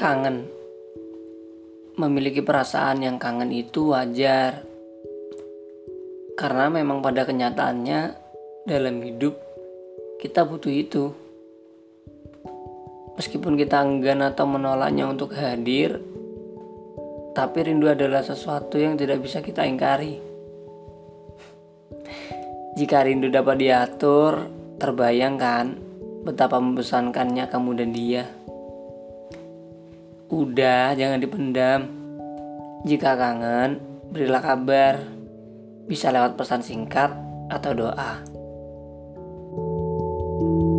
kangen. Memiliki perasaan yang kangen itu wajar. Karena memang pada kenyataannya dalam hidup kita butuh itu. Meskipun kita enggan atau menolaknya untuk hadir, tapi rindu adalah sesuatu yang tidak bisa kita ingkari. Jika rindu dapat diatur, terbayangkan betapa membosankannya kamu dan dia. Udah, jangan dipendam. Jika kangen, berilah kabar. Bisa lewat pesan singkat atau doa. thank you